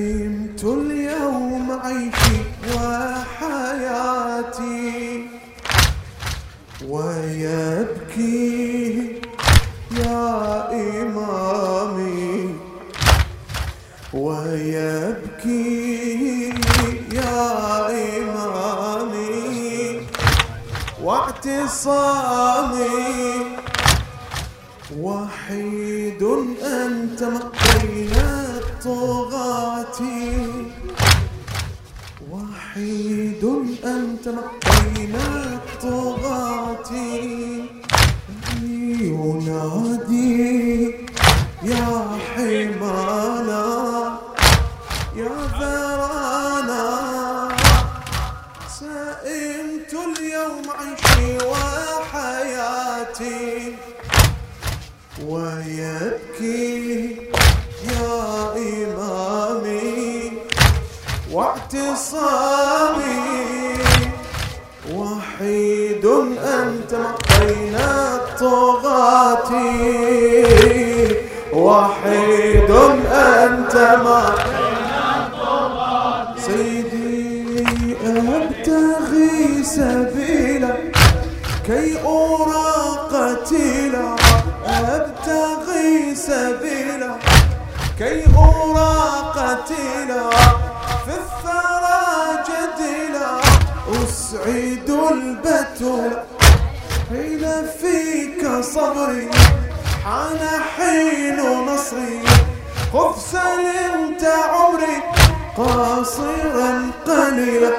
ندمت اليوم عيشي وحياتي ويبكي يا إمامي ويبكي يا إمامي واعتصامي وحيد أنت بين الطغاة. وحيد أنت بين الطغاة. ينادي يا حمانا يا ذرانا سئمت اليوم عيشي وحياتي. ويبكي يا إمامي واعتصامي. وحيد أنت بين الطغاة وحيد أنت ما سيدي أبتغي سبيلا كي أرى قتيلا أبتغي سبيلا كي أرى قتيلا في الثرى جديلا أسعد البتول حين فيك صبري حان حين نصري. خذ سلمت عمري قاصرا قليلا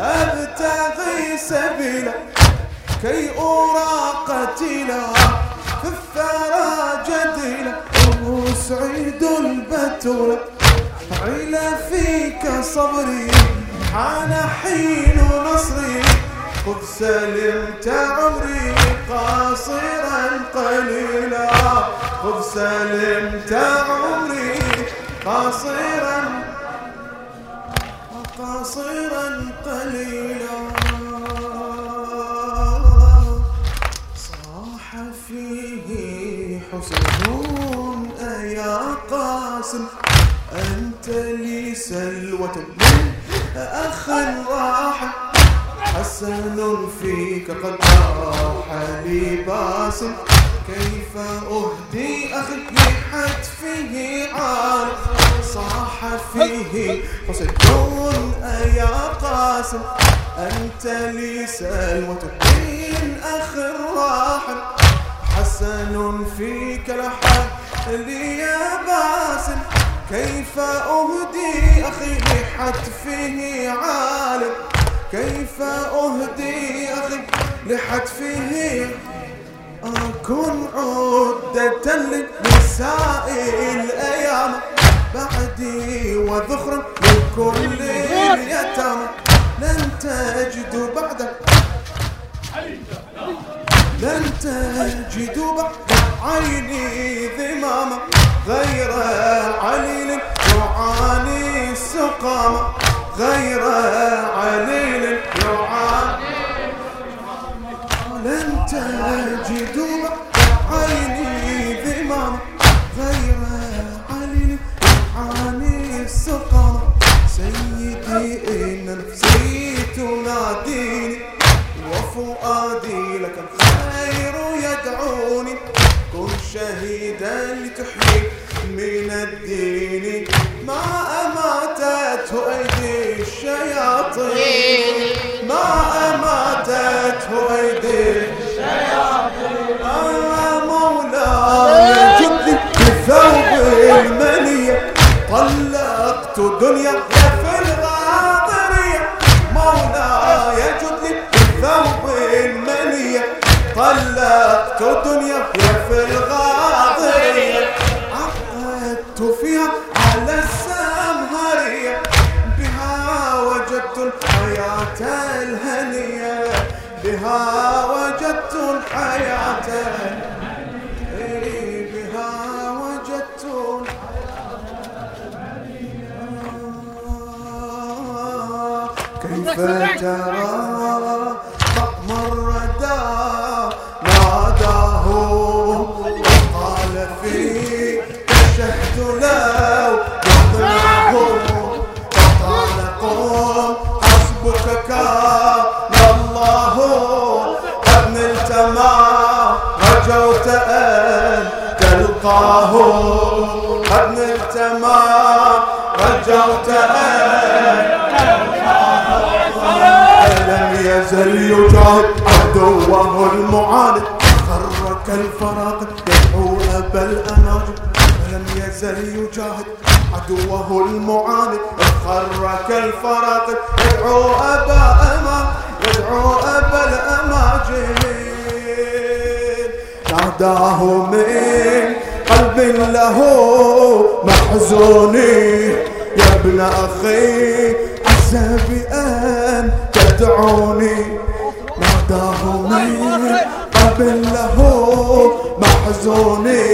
أبتغي سبيلا كي أرى قتيلا في الثرى جديلا أسعد البتول. علا فيك صبري حان حين نصري. خذ سلمت عمري قاصرا قليلا. خذ سلمت عمري قاصرا قاصرا قليلا. صاح فيه حسن أيا قاسم أنت لي سلوة. من أخ راح حسن فيك قد راح لي باسم. كيف أهدي أخي لحتفه عارف؟ صاح فيه حسن أيا قاسم أنت لي سلوة. من أخ راحل حسن فيك لحد يا باسم كيف أهدي أخي لحتفه عالم؟ كيف أهدي أخي لحتفه؟ أكن عدة للنساء الأيام. بعدي وذخرا لكل اليتامى. لن تجد بعد. لن تجد بعد عيني ذماما غير عليل يعاني السقامة غير عليل يعاني لن تجد بعد عيني ذماما غير عليل يعاني السقامة سيدي إن نفسي تناديني وفؤادي لك الخير يدعوني. كن شهيدا لتحيي من الدين. ما أماتته أيدي الشياطين. ما أماتته أيدي الشياطين. آه مولاي جدي بثوب المنية طلقت دنيا في طلقت دنيا في الغاضرية. عقدت فيها على السمهرية بها وجدت الحياة الهنية. بها وجدت الحياة إيه، بها وجدت الحياة كيف ترى لما رجوت أن تلقاه. قد نلت ما رجوت أن لم يزل يجاهد عدوه المعاند خرك الفراق يدعو أبا الأناجم ولم يزل يجاهد عدوه المعاند خرك الفراق يدعو أبا أما يدعو أبا الأماجم ناداه من قلب له محزوني. يا ابن أخي عسى بأن تدعوني. ناداه من قلب له محزوني.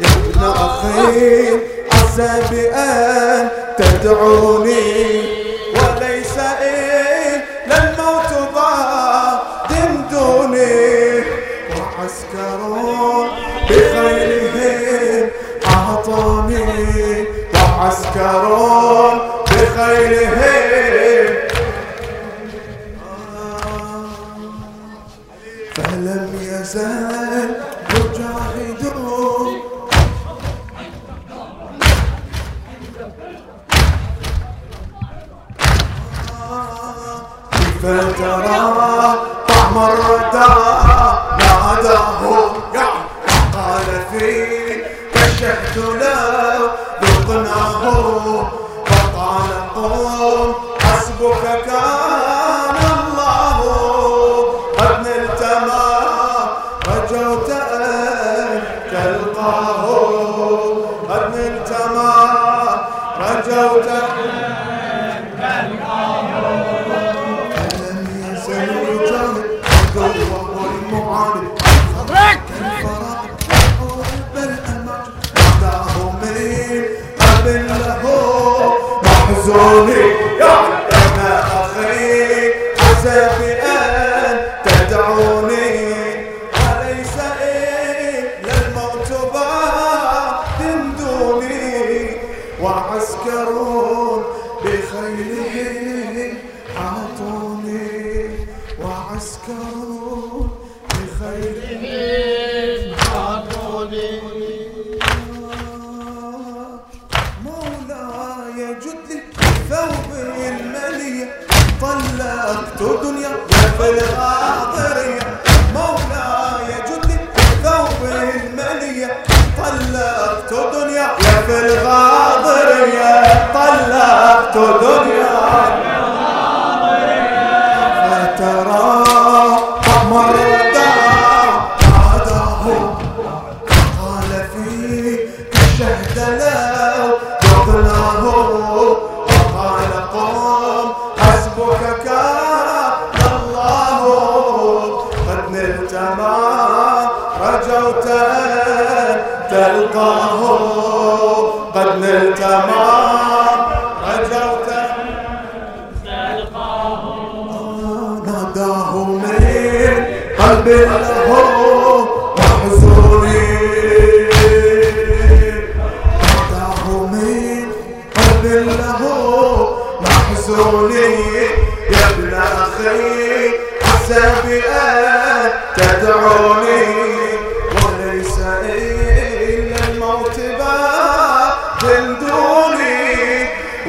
يا ابن أخي عسى بأن تدعوني. يزال محزوني طلقت دنيا فترى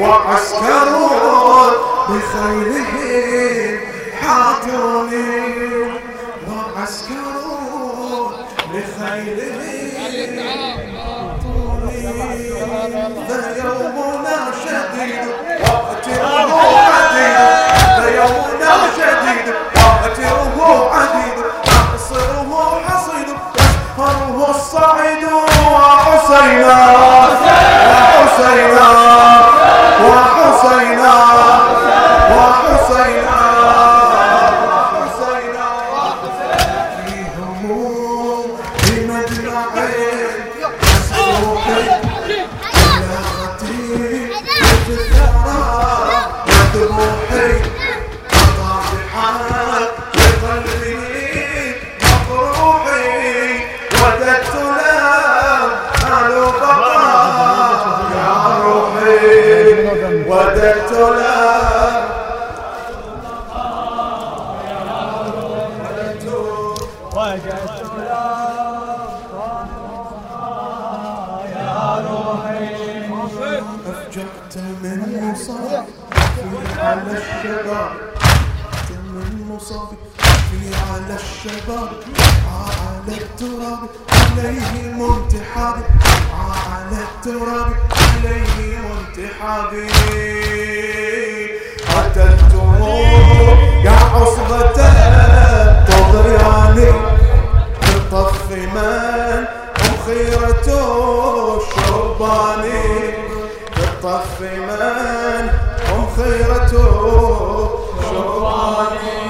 دوني وعسكرون بخيلهم حاطوني وعسكرون بخيلهم حاطوني فيومنا شديد وقتله عديد. فيومنا شديد وقتله عديد. نحصره حصيد يسهره الصعيد وحسينا رجعت من مصاب على الشباب من مصاب على الشباب على التراب عليه انتحاب على التراب عليه انتحابي قتلته يا عصبة طغياني بالطف من خيرة الشرباني من هم خيرة الشرباني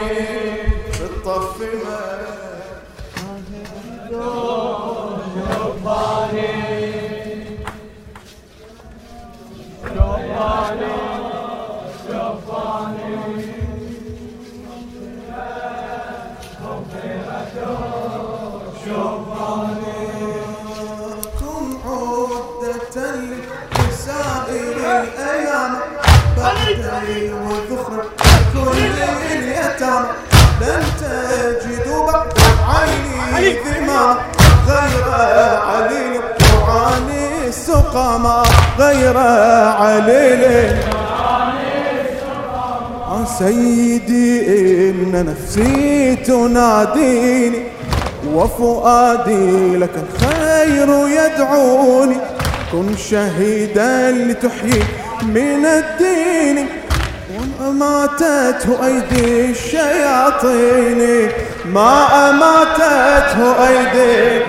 غير عليل. وعاني السقامة غير عليل. سيدي إن نفسي تناديني وفؤادي لك الخير يدعوني. كن شهيدا لتحيي من الدين. وأماتته أيدي الشياطين. ما أماتته أيدي